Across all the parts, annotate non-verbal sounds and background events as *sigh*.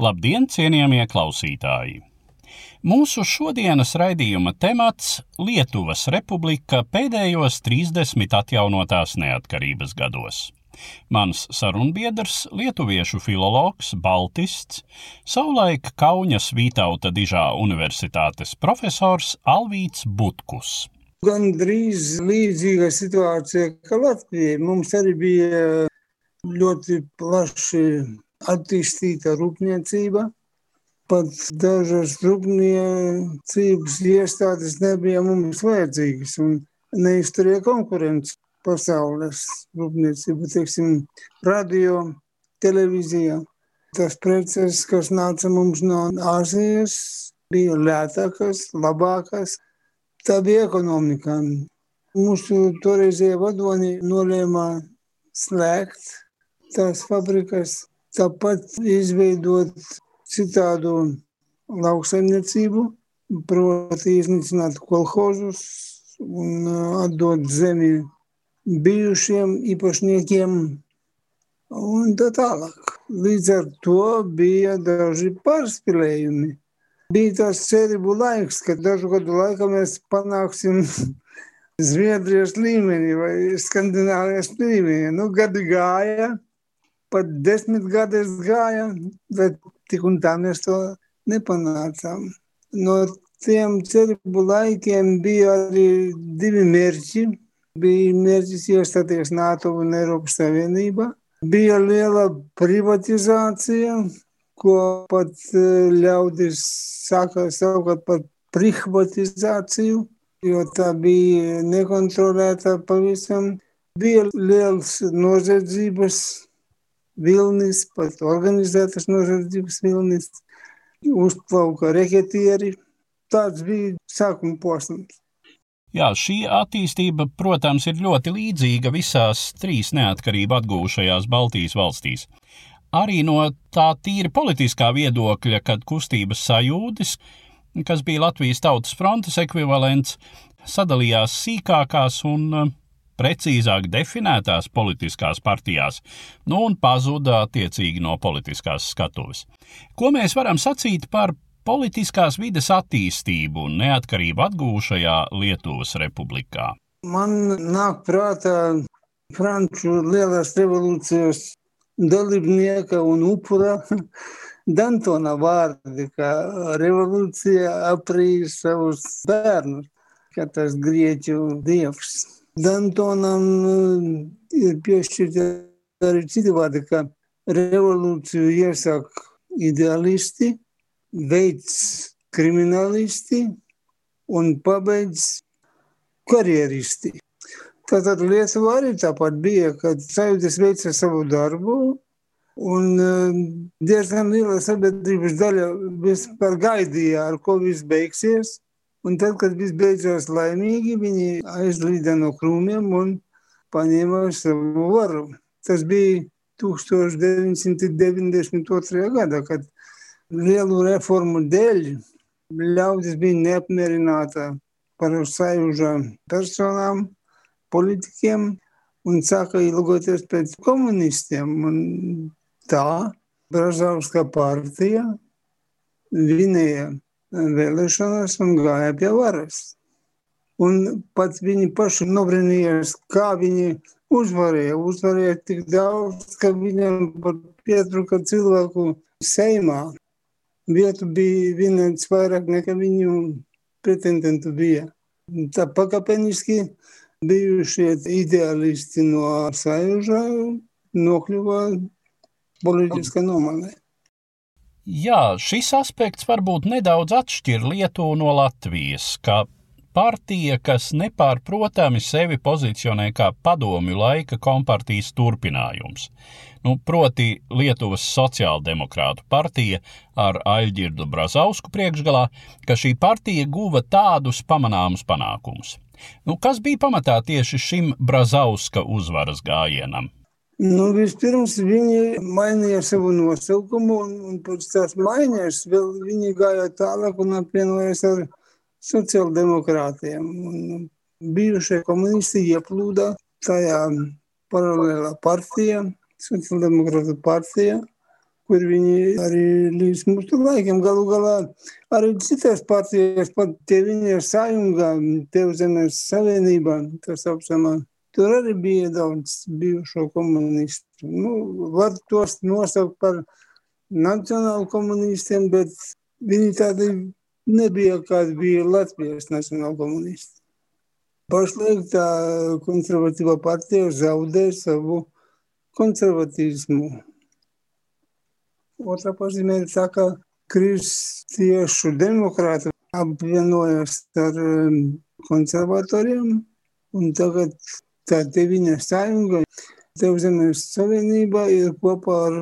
Labdien, cienījamie klausītāji! Mūsu šodienas raidījuma temats - Lietuvas republika pēdējos 30 atjaunotās neatkarības gados. Mans sarunbiedrs, lietuviešu filologs, baltists, savulaik Kaunas Vītauta Dižā universitātes profesors Alvīts Butkus. Gan drīz līdzīga situācija kā Latvijai. Mums arī bija ļoti plaši attīstīta rūpniecība. Pat dažas rūpniecības iestādes nebija mums vajadzīgas un neizturēja konkurenci pasaules rūpniecību, teiksim, radio, televīzija. Tas preces, kas nāca mums no Āzijas, bija lētākas, labākas. Tā bija ekonomika. Mūsu toreizie vadoni nolēma slēgt tās fabrikas Tāpat izveidot citādu lauksaimniecību, proti iznīcināt kolhozus un atdot zemi bijušiem īpašniekiem un tā tālāk. Līdz ar to bija daži pārspīlējumi. Bija tas cerību laiks, ka dažu gadu laikā mēs panāksim *laughs* Zviedrijas līmenī vai Skandināvijas līmenī. Nu, gadi gāja, pat desmit gadus gāja, bet tik un tā mēs to nepanācām. No tiem cerību laikiem bija arī divi mērķi. Bija mērķis iestāties NATO un Eiropas Savienībā. Bija liela privatizācija, ko pat ļaudis sāka saukt par privatizāciju, jo tā bija nekontrolēta pavisam. Bija liels noziedzības vilnis, pat organizētas nožēdzības vilnis, uzplauka reketieri. Tāds bija sākuma posms. Jā, šī attīstība, protams, ir ļoti līdzīga visās trīs neatkarību atgūšajās Baltijas valstīs. Arī no tā tīri politiskā viedokļa, kad kustības sajūdis, kas bija Latvijas Tautas frontes ekvivalents, sadalījās sīkākās un precīzāk definētās politiskās partijās, nu un pazuda attiecīgi no politiskās skatuves. Ko mēs varam sacīt par politiskās vides attīstību un neatkarību atgūšajā Lietuvas republikā? Man nāk prātā Franču lielās revolūcijas dalībnieka un upura *laughs* Dantona vārdi, ka revolūcija aprīja savus bērnus, kā tas grieķu dievs. Dantonam ir piešķirti arī citi vārdi, ka revolūciju iesāk ideālisti, veids kriminālisti un pabeidz karjeristi. Tātad Lietuva arī tāpat bija, kad sajūtas veica savu darbu, un diezgan liela sabiedrības daļa vispār gaidīja, ar ko viss beigsies. Un tad, kad viss beidzās laimīgi, viņi aizlīda no krūmiem un paņēma savu varu. Tas bija 1992. gadā, kad lielu reformu dēļ ļaudis bija neapmierināta par sajūžām personām, politikiem un sāka ilgoties pēc komunistiem. Un tā Bražāvska partija vinēja vēlēšanās un gāja pie varas. Un pats viņi paši nobrīnījās, kā viņi uzvarēja. Uzvarēja tik daudz, ka viņam pat pietruka cilvēku Seimā. Vietu bija vienāds vairāk nekā viņu pretendentu bija. Tā pakāpeniski bijušie ideālisti no Sajuža nokļuva politiskā nomalē. Jā, šis aspekts varbūt nedaudz atšķir Lietuvu no Latvijas, kā partija, kas nepārprotami sevi pozicionē kā padomju laika kompartijas turpinājums. Nu, proti Lietuvas sociāldemokrātu partija ar Aļģirdu Brazausku priekšgalā, ka šī partija guva tādus pamanāmus panākumus. Nu, kas bija pamatā tieši šim Brazauska uzvaras gājienam? Nu, vispirms viņi mainīja savu nosaukumu, un, un pēc tās maiņas vēl viņi gāja tālāk un apvienojās ar sociāldemokrātiem. Un bijušie komunisti ieplūda tajā paralēlā partijā, sociāldemokrāta partijā, kur viņi arī līdz mūsu laikam galu galā arī citās partijās, pat tie viņi ir sajungā, tev zemes savienībā, tas apsamā. Tur arī bija daudz bijušo komunistu. Nu, var tos nosaukt par nacionālu komunistiem, bet viņi tādi nebija, kādi bija Latvijas nacionāla komunisti. Pašlaik tā konservatīvā partija zaudē savu konservatīvismu. Otra pazīme ir tā, ka kristiešu demokrāti apvienojas ar um, konservatoriem, un tagad tā deviņa saimga, Tevzemes savienība ir kopā ar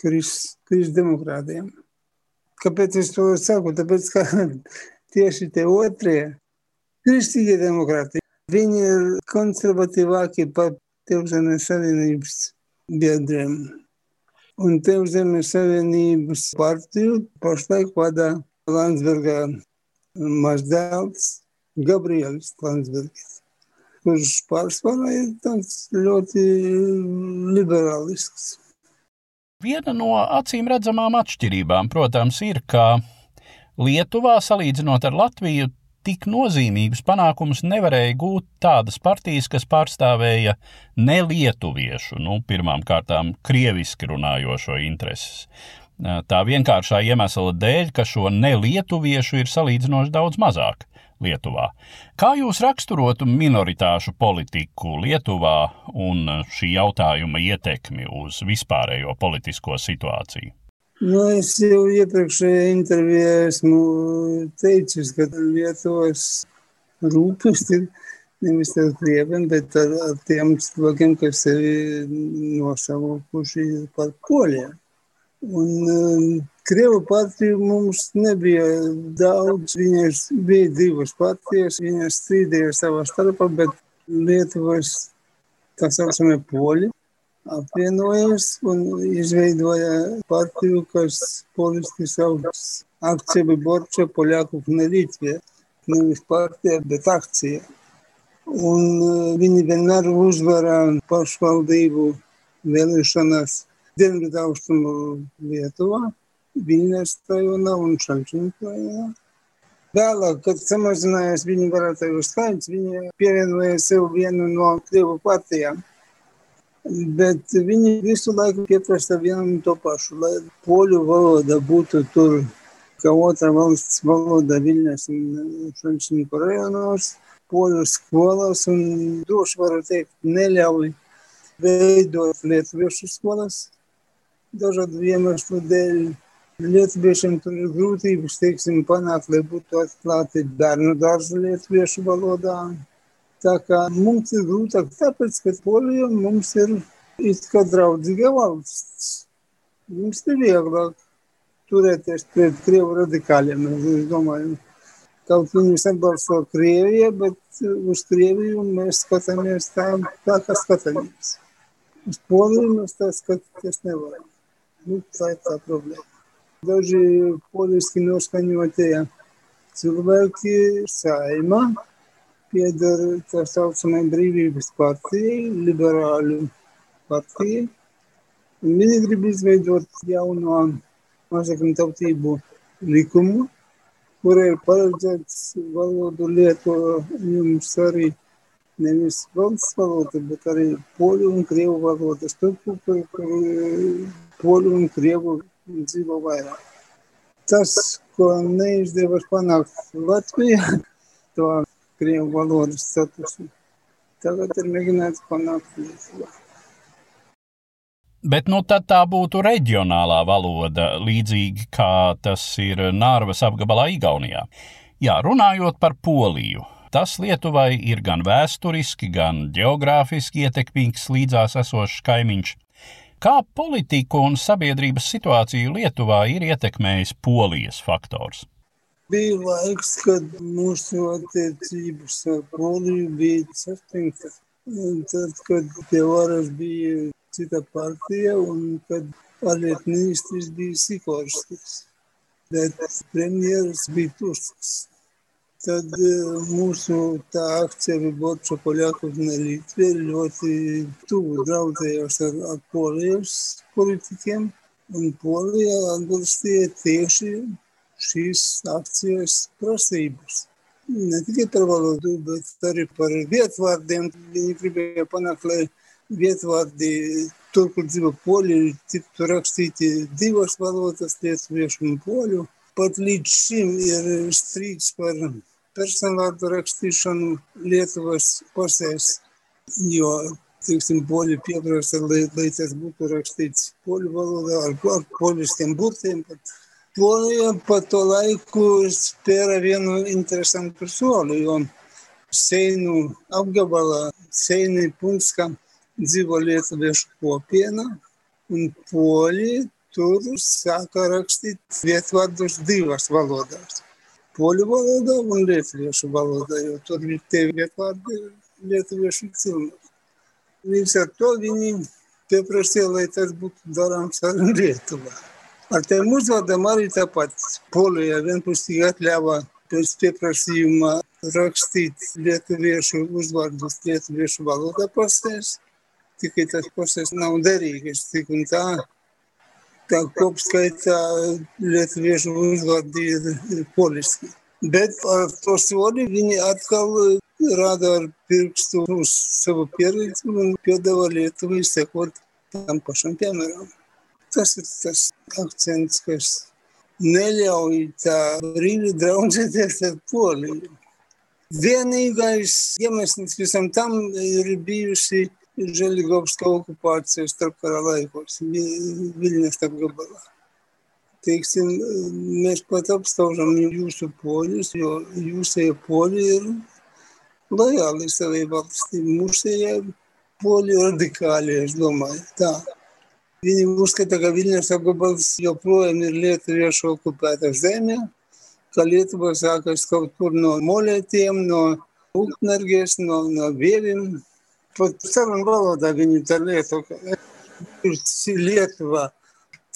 kristdemokrātiem. Kāpēc es to saku? Tāpēc, ka *laughs* tieši tie otrie kristīgie demokrāti, viņi ir konservatīvāki par Tevzemes savienības biedriem. Un tev Zemes Savienības partiju pašlaik vada Landsberga mazdēls Gabrielis Landsbergis, kurš pārsvarā ir tāds ļoti liberālisks. Viena no acīm redzamām atšķirībām, protams, ir, ka Lietuvā, salīdzinot ar Latviju, tik nozīmīgus panākumus nevarēja gūt tādas partijas, kas pārstāvēja nelietuviešu, nu, pirmām kārtām krieviski runājošo intereses. Tā vienkāršā iemesla dēļ, ka šo nelietuviešu ir salīdzinoši daudz mazāk Lietuvā. Kā jūs raksturotu minoritāšu politiku Lietuvā un šī jautājuma ietekmi uz vispārējo politisko situāciju? Nu, es jau iepriekšējā intervijā esmu teicis, ka Lietuvas rūpes ir nevis ar krieviem, bet ar, ar tiem cilvēkiem, kas sevi nosaukuši par poļiem. Un um, Krievu partiju mums nebija daudz, viņas bija divas partijas, viņas strīdēja savā starpā, bet Lietuvas tā saucamie poļi apvienojas un izveidoja partiju, kas politiski sauc akcija Borča Poļāku Knedītvie. Nevis partija, bet akcija. Un viņi vienmēr uzvarā pašvaldību vēlēšanās Dienvidu austrumu Lietuvā, Viņas rajonā un Šalčiņas rajonā. Vēlāk, kad samazinājās viņu varētāju skaits, viņi pievienoja sev vienu no Krievu partijām. Bet viņi visu laiku pieprasa vienu un to pašu, lai poļu valoda būtu tur, kā otrā valsts valoda Viļņas un Frančinīku rajonos, poļu skolas un droši varu teikt, neļauj veidot lietuviešu skolas dažādu iemeslu dēļ. Lietuviešiem tur ir grūtības, teiksim, panākt, lai būtu atklāti bērnu dārzu lietuviešu valodā Tā kā mums ir grūtāk, tāpēc, ka Polija mums ir it kā draudzīga valsts. Mums ir vieglāk turēties pret Krievu radikāļiem. Es domāju, kaut viņus atbalsto Krievija, bet uz Krieviju mēs skatāmies tā, tā kā skatāmies. Uz Poliju mēs tā skatīties nevaram. Nu, tā ir tā problēma. Daži poliski noskaņotie cilvēki saimā pieder tā saucamai brīvības partijai, liberāļu partijai. Un viņi grib izveidot jauno mazākumu tautību likumu, kur ir paredzēts valodu lietojumus arī nevis valsts valoda, bet arī poļu un krievu valodas. Tur, kur, kur, kur poļu un krievu dzīvo vairāk. Tas, ko neizdevās panākt Latvijā, *laughs* to krievu valodas statusu, tagad ir mēģināts panākt Lietuvā. Bet nu, tā būtu reģionālā valoda, līdzīgi kā tas ir Nārvas apgabalā Igaunijā. Jā, runājot par Poliju, tas Lietuvai ir gan vēsturiski, gan geogrāfiski ietekmīgs līdzās esošs kaimiņš. Kā politiku un sabiedrības situāciju Lietuvā ir ietekmējis polijas faktors? Bija laiks, kad mūsu attiecības ar Poliju bija saspringtas. Tad, kad pie varas bija cita partija un kad ārlietu ministrs bija Sikorskis, bet premjeras bija Tusks. Tad mūsu tā akcija Borča Poļakovna Litvie ļoti tuvu draudzējos ar, ar polijas politikiem, un Polija atbalstīja tieši šīs akcijas prasības. Ne tikai par valodu, bet arī par vietvārdiem. Viņi gribēja panākt, lai vietvārdi tur, kur dzīvo poļi, tiktu rakstīti divas valodas, lietuviešu un poļu. Pat līdz šim ir strīds par personvārdu rakstīšanu Lietuvas pasēs, jo, teiksim, poļi pieprasa, lai, lai tas būtu rakstīts poļu valodā ar, ar poļiskiem burtiem. Pat. Polija pa to laiku spēra vienu interesantu soli, jo Seinu apgabalā, Seini Punskam, dzīvo lietuviešu kopiena, un poļi tur sāka rakstīt vietvārdus divās valodās. Poļu valodā un lietuviešu valodā, jo tur ir tie vietvārdi lietuviešu cilvēki. Līdz ar to viņi pieprasīja, lai tas būtu darāms arī Lietuvā. Ar tiem uzvārdiem arī tāpat Polija vienpusīgi atļāva pēc pieprasījuma rakstīt lietuviešu uzvārdus lietuviešu valodā pasēs tikai tas process nav derīgs. Tik un tā, tā kopskaitā lietuviešu uzvārdi ir, ir poliski. Bet ar to soli viņi atkal rāda ar pirkstu uz savu pieredzi un piedāvā Lietuvai sekot tam pašam piemēram. Tas ir tas akcents, kas neļauj tā brīvi draudzēties ar Poliju. Vienīgais iemesls visam tam ir bijusi Želigovskio okupacijos tarp karalaikos, Vilnius tarp gabalą. Teiksim, mes patapstaužam jūsų polius, jūsų polių ir lojaliai savai valstybei. Mūsų jie polių radikaliai, aš domāju. Tā. Viņi uzskata, ka Vilnius apgabals joprojām ir lietuviešu okupēta zeme, ka Lietuva sākas kaut kur no molētiem, no Ukmergės, no, no Vievim. Pat sarunu valodā viņi tā lieto, ka ir Lietuvā.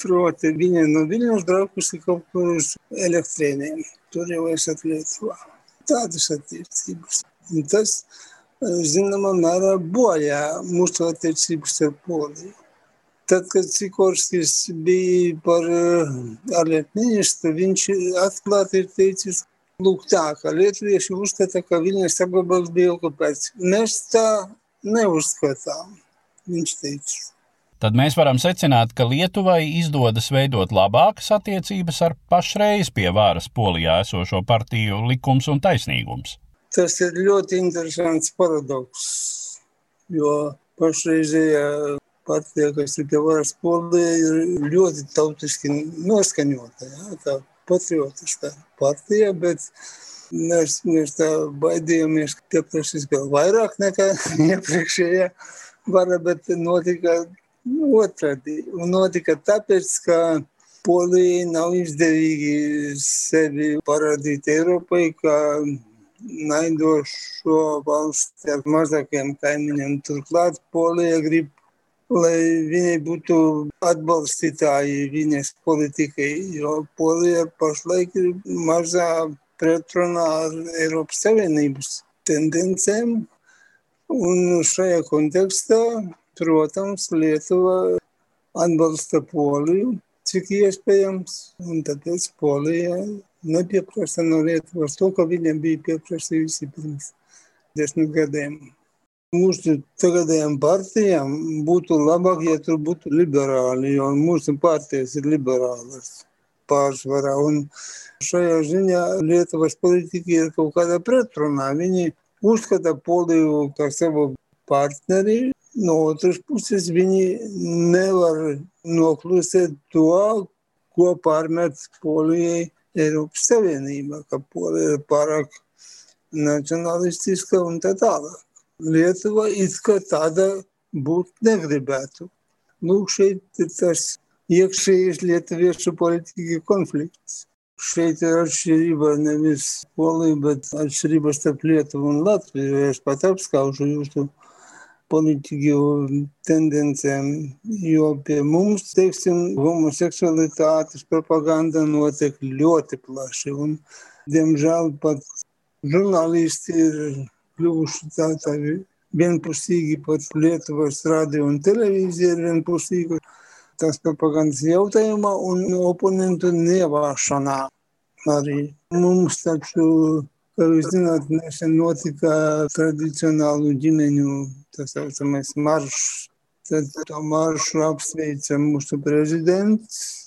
Proti, viņa no Viļņas braukusi kaut kur uz elektrēniem. Tur jau esat Lietuvā. Tādas attiecības. Un tas, zināmā mērā, bojā mūsu attiecības ar Poliju. Tad, kad Sikorskis bija par ārlietu ministru, viņš atklāti ir teicis, lūk tā, ka lietuvieši uzskata, ka Viļņas apgabals bija okupēts. Mēs tā neuzskatām, viņš teica. Tad mēs varam secināt, ka Lietuvai izdodas veidot labākas attiecības ar pašreiz pie varas polijā esošo partiju likums un taisnīgums. Tas ir ļoti interesants paradoks, jo pašreizējā partija, kas ir pie varas polijā, ir ļoti tautiski noskaņota, jā, tā patriotiskā partija, bet Mēs, mēs tā baidījāmies, ka pieprasīs vēl vairāk nekā *laughs* iepriekšējā vara, bet notika otrādi. Un notika tāpēc, ka Polija nav izdevīgi sevi parādīt Eiropai, kā naidošo valsti ar mazākiem kaimiņiem. Turklāt Polija grib, lai viņai būtu atbalstītāji viņas politikai, jo Polija pašlaik ir mazā pretrunā ar Eiropas Savienības tendencēm. Un šajā kontekstā, protams, Lietuva atbalsta Poliju, cik iespējams, un tāpēc Polija nepieprasa no Lietuvas to, ko viņiem bija pieprasījusi pirms desmit gadiem. mūsu tagadējām partijām būtu labāk, ja tur būtu liberāli, jo mūsu partijas ir liberālas pārsvarā. Un šajā ziņā Lietuvas politika ir kaut kādā pretrunā. Viņi uzskata Poliju kā savu partneri, no otras puses viņi nevar noklusēt to, ko pārmet Polijai Eiropas Savienība, ka Polija ir pārāk nacionalistiska un tā tālāk. Lietuva it kā tāda būt negribētu. Lūk, šeit ir tas Якщо літовіше політики конфлікт. Šveicarių atšrybą nevis puolai, bet atšrybas tarp Lietuvų ir Latvijų. Aš pat apskaužu jūsų politikių tendenciją. Jo apie mums, teiksim, homoseksualitatis propaganda nuotekliuoti plašai. Un, diemžal pat žurnalistai ir kliuvuši tą tą vienpusygį pat Lietuvos radio ir televiziją ir vienpusygį. Tas propagandas jautājumā un oponentu nevāšanā arī mums taču, kā jūs zināt, nesen notika tradicionālu ģimeņu tā saucamais maršs. Tad to maršu apsveica mūsu prezidents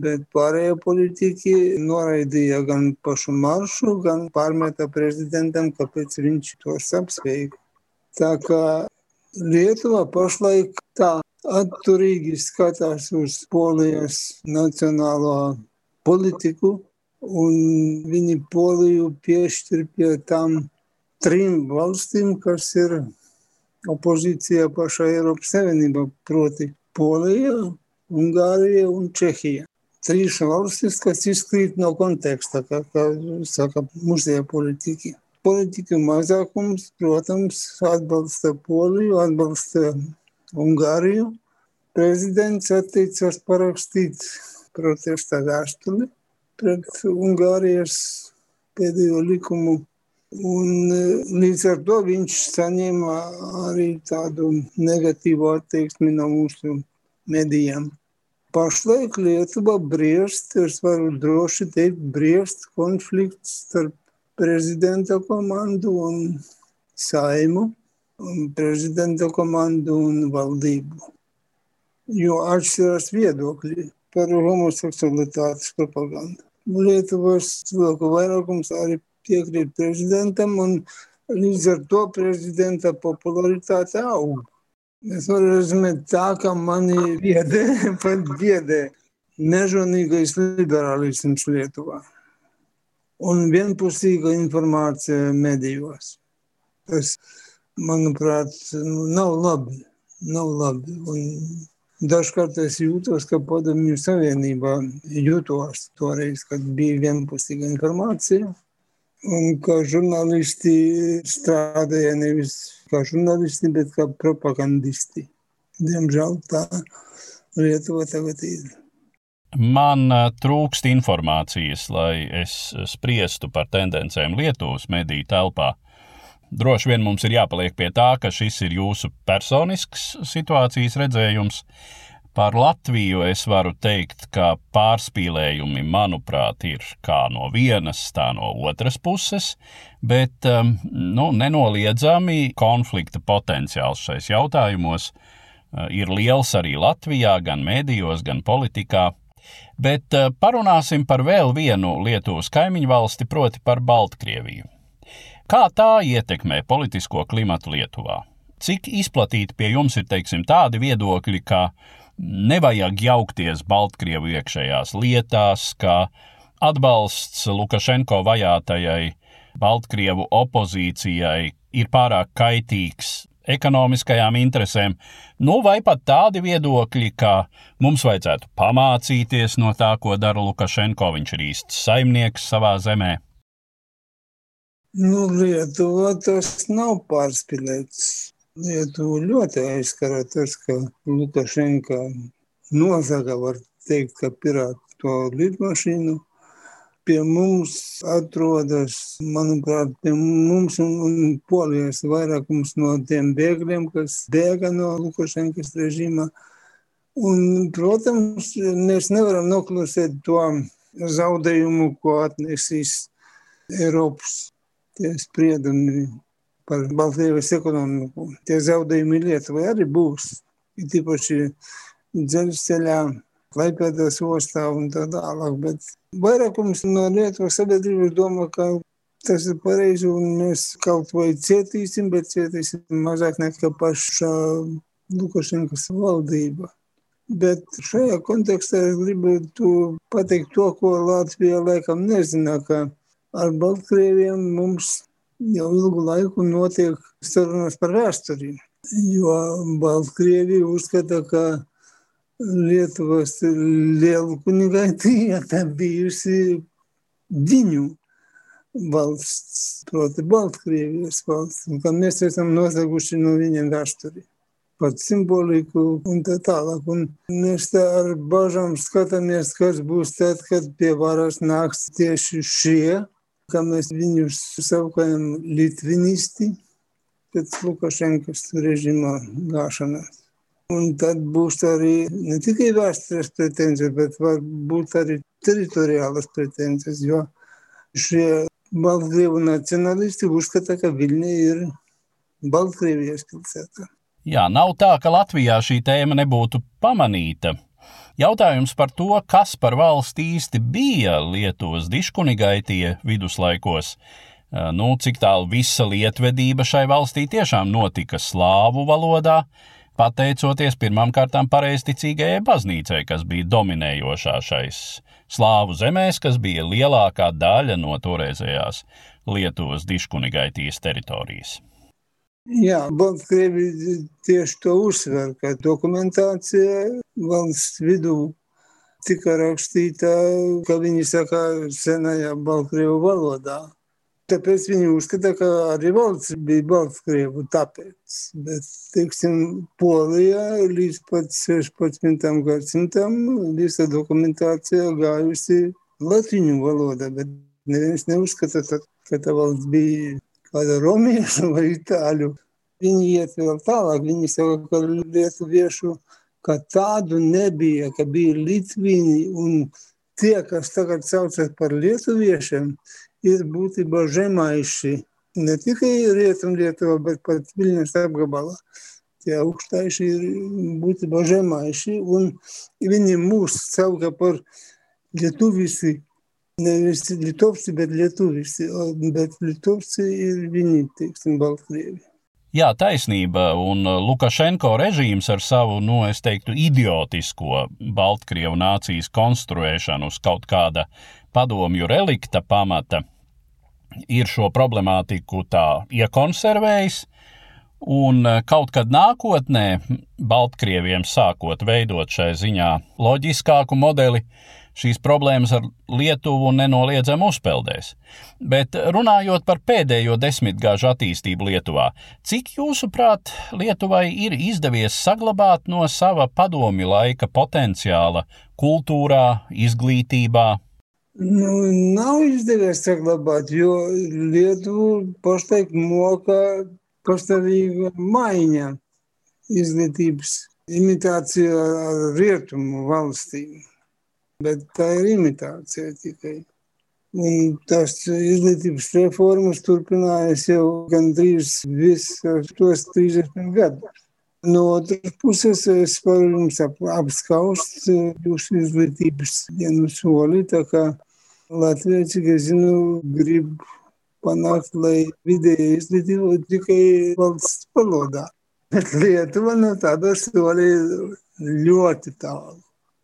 bet pārējie politiķi noraidīja gan pašu maršu, gan pārmeta prezidentam, kāpēc viņš tos apsveica. Tā kā Lietuva pašlaik tā atturīgi skatās uz Polijas nacionālo politiku, un viņi Poliju piešķir pie tām trim valstīm, kas ir opozīcijā pašā Eiropas Savienībā, proti Polija, Ungārija un Čehija trīs valstis, kas izkrīt no konteksta, kā, kā saka muzeja politiķi. Politiķu mazākums, protams, atbalsta Poliju, atbalsta Ungāriju. Prezidents atteicās parakstīt protesta vēstuli pret Ungārijas pēdējo likumu. Un līdz ar to viņš saņēma arī tādu negatīvu attieksmi no mūsu medijām. Pašlaik Lietuva briest, es varu droši teikt, briest konflikts starp prezidenta komandu un saimu, un prezidenta komandu un valdību. Jo atšķirās viedokļi par homoseksualitātes propagandu. Lietuvas cilvēku vairākums arī piekrīt prezidentam, un līdz ar to prezidenta popularitāte aug. Es varu rezumēt tā, ka mani biedē, *laughs* pat biedē mežonīgais liberālisms Lietuvā un vienpusīga informācija medijos. Tas, manuprāt, nav labi. Nav labi. Un dažkārt es jūtos, ka padomju savienībā jūtos toreiz, kad bija vienpusīga informācija. Un kā žurnālisti strādāja nevis kā žurnālisti, bet kā propagandisti. Diemžēl tā Lietuva tagad ir. Man trūkst informācijas, lai es spriestu par tendencēm Lietuvas mediju telpā. Droši vien mums ir jāpaliek pie tā, ka šis ir jūsu personisks situācijas redzējums, Par Latviju es varu teikt, ka pārspīlējumi, manuprāt, ir kā no vienas, tā no otras puses, bet um, nu, nenoliedzami konflikta potenciāls šais jautājumos uh, ir liels arī Latvijā, gan mēdījos, gan politikā. Bet uh, parunāsim par vēl vienu Lietuvas kaimiņu valsti, proti par Baltkrieviju. Kā tā ietekmē politisko klimatu Lietuvā? Cik izplatīti pie jums ir teiksim, tādi viedokļi, ka nevajag jaukties Baltkrievu iekšējās lietās, ka atbalsts Lukašenko vajātajai Baltkrievu opozīcijai ir pārāk kaitīgs ekonomiskajām interesēm, nu vai pat tādi viedokļi, ka mums vajadzētu pamācīties no tā, ko dara Lukašenko, viņš ir īsts saimnieks savā zemē. Nu, Lietuva tas nav pārspīlēts. Lietuvu ļoti aizskara tas, ka Lukašenka nozaga, var teikt, ka pirāta to lidmašīnu. Pie mums atrodas, manuprāt, pie mums un, un polijas vairākums no tiem bēgļiem, kas bēga no Lukašenkas režīma. Un, protams, mēs nevaram noklusēt to zaudējumu, ko atnesīs Eiropas spriedumi par Baltkrievijas ekonomiku. Tie zaudējumi Lietuvai arī būs. Ir tīpaši dzelzceļā, Klaipēdas ostā un tā tālāk. Bet vairākums no Lietuvas sabiedrības domā, ka tas ir pareizi un mēs kaut vai cietīsim, bet cietīsim mazāk nekā paša Lukašenkas valdība. Bet šajā kontekstā es gribētu pateikt to, ko Latvija laikam nezina, ka ar Baltkrieviem mums jau ilgu laiku notiek sarunas par vēsturi. Jo Baltkrievija uzskata, ka Lietuvas lielu kunigaitija tā bijusi viņu valsts, proti Baltkrievijas valsts, un ka mēs esam nozaguši no viņiem vēsturi pat simboliku un tā tālāk. Un mēs tā ar bažām skatāmies, kas būs tad, kad pie varas nāks tieši šie, kā mēs viņus saukājam litvinisti pēc Lukašenkas režīma gāšanas. Un tad būs arī ne tikai vēstures pretenzijas, bet varbūt arī teritoriālas pretenzijas, jo šie Baltkrievu nacionalisti uzskata, ka Viļņa ir Baltkrievijas pilsēta. Jā, nav tā, ka Latvijā šī tēma nebūtu pamanīta. Jautājums par to, kas par valsti īsti bija Lietuvas diškunigaitie viduslaikos, nu, cik tālu visa lietvedība šai valstī tiešām notika slāvu valodā, pateicoties pirmām kārtām pareizticīgajai baznīcai, kas bija dominējošā šais slāvu zemēs, kas bija lielākā daļa no toreizējās Lietuvas diškunigaitīs teritorijas. Jā, Baltkrievi tieši to uzsver, ka dokumentācija valsts vidū tika rakstīta, ka viņi saka senajā Baltkrievu valodā. Tāpēc viņi uzskata, ka arī valsts bija Baltkrievu tāpēc. Bet, teiksim, Polijā līdz pat 16. gadsimtam visa dokumentācija gājusi latiņu valodā, bet neviens neuzskata, ka tā valsts bija kāda romiešu vai itāļu. Viņi iet vēl tālāk, viņi saka, ka lietuviešu kā tādu nebija, ka bija litvini un tie, kas tagad saucas par lietuviešiem, ir būtībā žemaiši. Ne tikai rietum Lietuvā, bet pat Viļņas apgabalā. Tie augstaiši ir būtībā žemaiši un viņi mūs sauka par lietuvisi nevis litovci, bet lietuviši, bet litovci ir viņi, teiksim, Baltkrievi. Jā, taisnība, un Lukašenko režīms ar savu, nu, es teiktu, idiotisko Baltkrievu nācijas konstruēšanu uz kaut kāda padomju relikta pamata ir šo problemātiku tā iekonservējis, un kaut kad nākotnē Baltkrieviem sākot veidot šai ziņā loģiskāku modeli, šīs problēmas ar Lietuvu nenoliedzami uzpeldēs. Bet runājot par pēdējo desmitgāžu attīstību Lietuvā, cik jūsuprāt Lietuvai ir izdevies saglabāt no sava padomi laika potenciāla kultūrā, izglītībā? Nu, nav izdevies saglabāt, jo Lietuva pašlaik moka pastāvīga maiņa izglītības imitācija rietumu valstīm bet tā ir imitācija tikai. Un tās izglītības reformas turpinājās jau gandrīz visus tos 30 gadus. No otras puses, es varu jums apskaust jūsu izglītības vienu soli, tā kā Latvija, cik es zinu, grib panākt, lai vidēja izglītība tikai valsts valodā. Bet Lietuva no tāda soli ļoti tālu.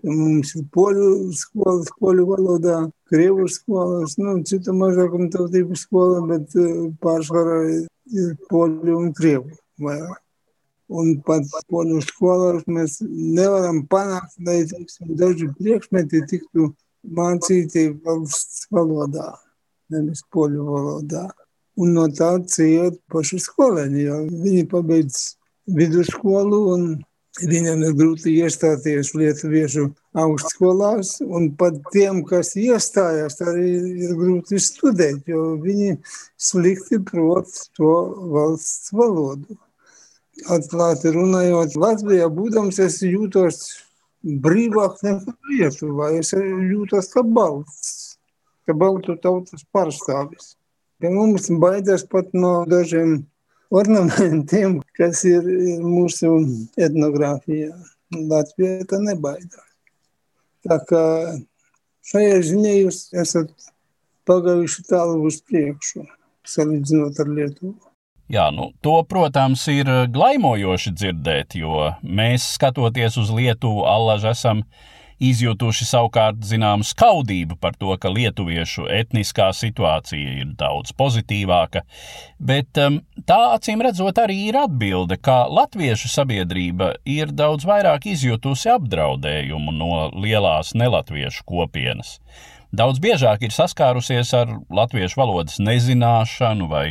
Mums ir poļu skolas, poļu valodā, krievu skolas, nu, citu mazākumu tautību skola, bet pārsvarā ir poļu un krievu vairāk. Un pat poļu skolās mēs nevaram panākt, lai teiksim, daži priekšmeti tiktu mācīti valsts valodā, nevis poļu valodā. Un no tā ciet paši skolēni, jo viņi pabeidz vidusskolu un Viņam ir grūti iestāties lietuviešu augstskolās, un pat tiem, kas iestājās, arī ir grūti studēt, jo viņi slikti prot to valsts valodu. Atklāti runājot, Latvijā būdams es jūtos brīvāk nekā Lietuvā. Es jūtos kā balts, kā baltu tautas pārstāvis. Pie mums baidās pat no dažiem ornamentiem, kas ir, ir mūsu etnogrāfijā. Latvijā tā nebaidās. Tā kā šajā ziņā jūs esat pagājuši tālu uz priekšu, salīdzinot ar Lietuvu. Jā, nu, to, protams, ir glaimojoši dzirdēt, jo mēs, skatoties uz Lietuvu, allaž esam izjutuši savukārt zināmu skaudību par to, ka lietuviešu etniskā situācija ir daudz pozitīvāka, bet um, tā acīm redzot arī ir atbilde, ka latviešu sabiedrība ir daudz vairāk izjutusi apdraudējumu no lielās nelatviešu kopienas. Daudz biežāk ir saskārusies ar latviešu valodas nezināšanu vai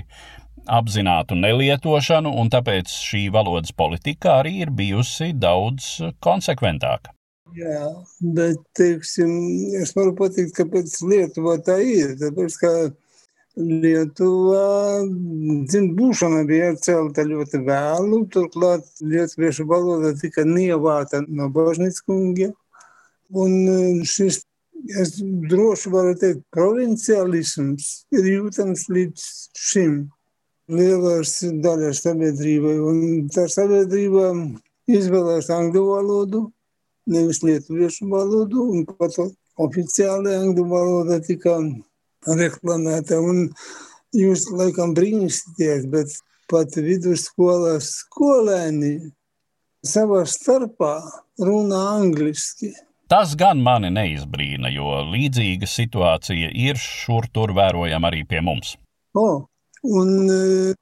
apzinātu nelietošanu, un tāpēc šī valodas politika arī ir bijusi daudz konsekventāka. Jā, bet, teiksim, es varu pateikt, kāpēc Lietuvā tā ir. Tāpēc, ka Lietuvā dzimta būšana bija atcelta ļoti vēlu, turklāt lietuviešu valoda tika nievāta no bažnīcas kungiem. Un šis, es droši varu teikt, provinciālisms ir jūtams līdz šim lielās daļas sabiedrībai. Un tā sabiedrība izvēlēs angļu valodu, nevis lietuviešu valodu, un pat oficiāli angļu valoda tika reklamēta. Un jūs laikam brīnīsieties, bet pat vidusskolas skolēni savā starpā runā angliski. Tas gan mani neizbrīna, jo līdzīga situācija ir šur tur vērojama arī pie mums. Oh, Un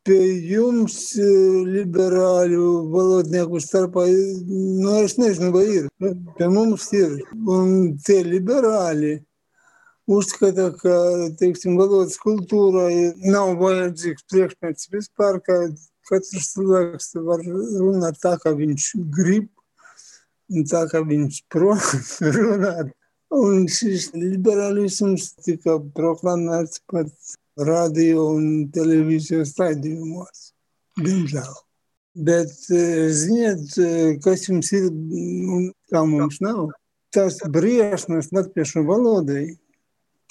pie jums, liberāļu valodnieku starpā, nu, es nezinu, vai ir. Pie mums ir. Un tie liberāļi uzskata, ka, teiksim, valodas kultūrai nav vajadzīgs priekšmets vispār, ka katrs cilvēks var runāt tā, kā viņš grib, un tā, kā viņš *laughs* prot runāt. Un šis liberālisms tika proklamēts pat radio un televīzijas raidījumos. Diemžēl. Bet, ziniet, kas jums ir un kā mums nav? Tās briesmas latviešu valodai,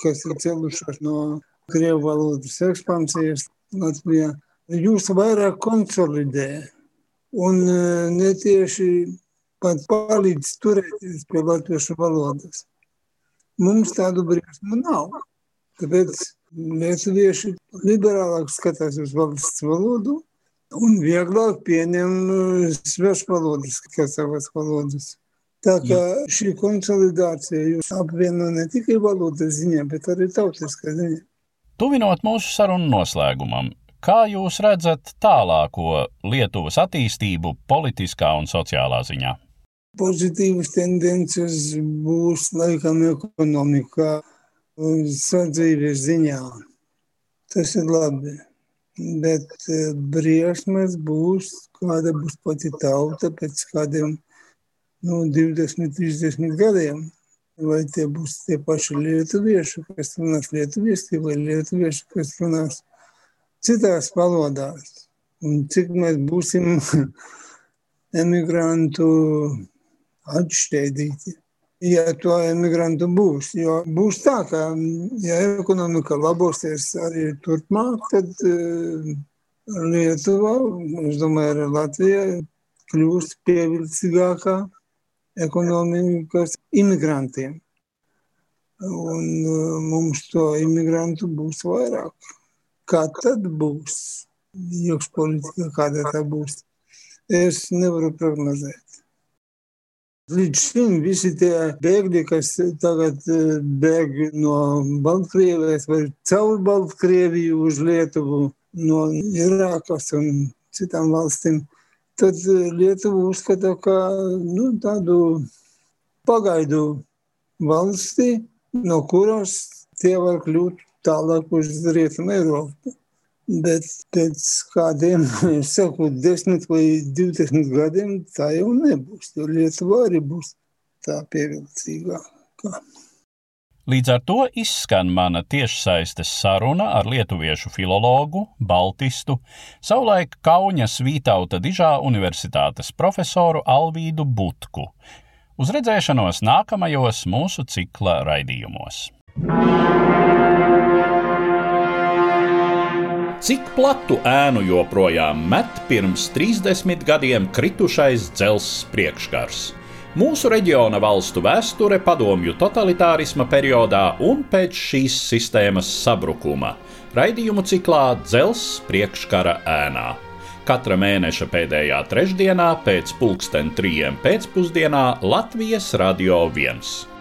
kas ir celušās no krievu valodas ekspansijas Latvijā, jūs vairāk konsolidē un netieši pat palīdz turēties pie latviešu valodas. Mums tādu briesmu nav. Tāpēc lietuvieši liberālāk skatās uz valsts valodu un vieglāk pieņem uh, svešu valodas kā savas valodas. Tā kā šī konsolidācija jūs apvieno ne tikai valodas ziņā, bet arī tautiskā ziņā. Tuvinot mūsu sarunu noslēgumam, kā jūs redzat tālāko Lietuvas attīstību politiskā un sociālā ziņā? Pozitīvas tendences būs laikam ekonomikā sadzīves ziņā. Tas ir labi. Bet briesmas būs, kāda būs pati tauta pēc kādiem nu, 20, 30 gadiem. Vai tie būs tie paši lietuvieši, kas runās lietuvieši, vai lietuvieši, kas runās citās valodās. Un cik mēs būsim *laughs* emigrantu atšķēdīti ja to emigrantu būs. Jo būs tā, ka, ja ekonomika labosies arī turpmāk, tad uh, Lietuva, es domāju, arī Latvija kļūst pievilcīgākā ekonomikas imigrantiem. Un uh, mums to imigrantu būs vairāk. Kā tad būs? Iekšpolitika, kāda tā būs? Es nevaru prognozēt. Līdz šim visi tie bēgļi, kas tagad eh, bēg no Baltkrievijas vai caur Baltkrieviju uz Lietuvu, no Irākas un citām valstīm, tad eh, Lietuva uzskata, ka nu, tādu pagaidu valsti, no kuras tie var kļūt tālāk uz Rietumu Eiropu. Bet pēc kādiem, *laughs* saku, desmit vai divdesmit gadiem tā jau nebūs. Jo Lietuva arī būs tā pievilcīgākā. Līdz ar to izskan mana tiešsaistes saruna ar lietuviešu filologu, baltistu, savulaik Kaunas Vītauta Dižā Universitātes profesoru Alvīdu Butku. Uz redzēšanos nākamajos mūsu cikla raidījumos. Cik platu ēnu joprojām met pirms 30 gadiem kritušais dzelzs priekškars? Mūsu reģiona valstu vēsture padomju totalitārisma periodā un pēc šīs sistēmas sabrukuma - raidījumu ciklā Dzelzs priekškara ēnā. Katra mēneša pēdējā trešdienā pēc pulksten trijiem pēcpusdienā Latvijas Radio 1.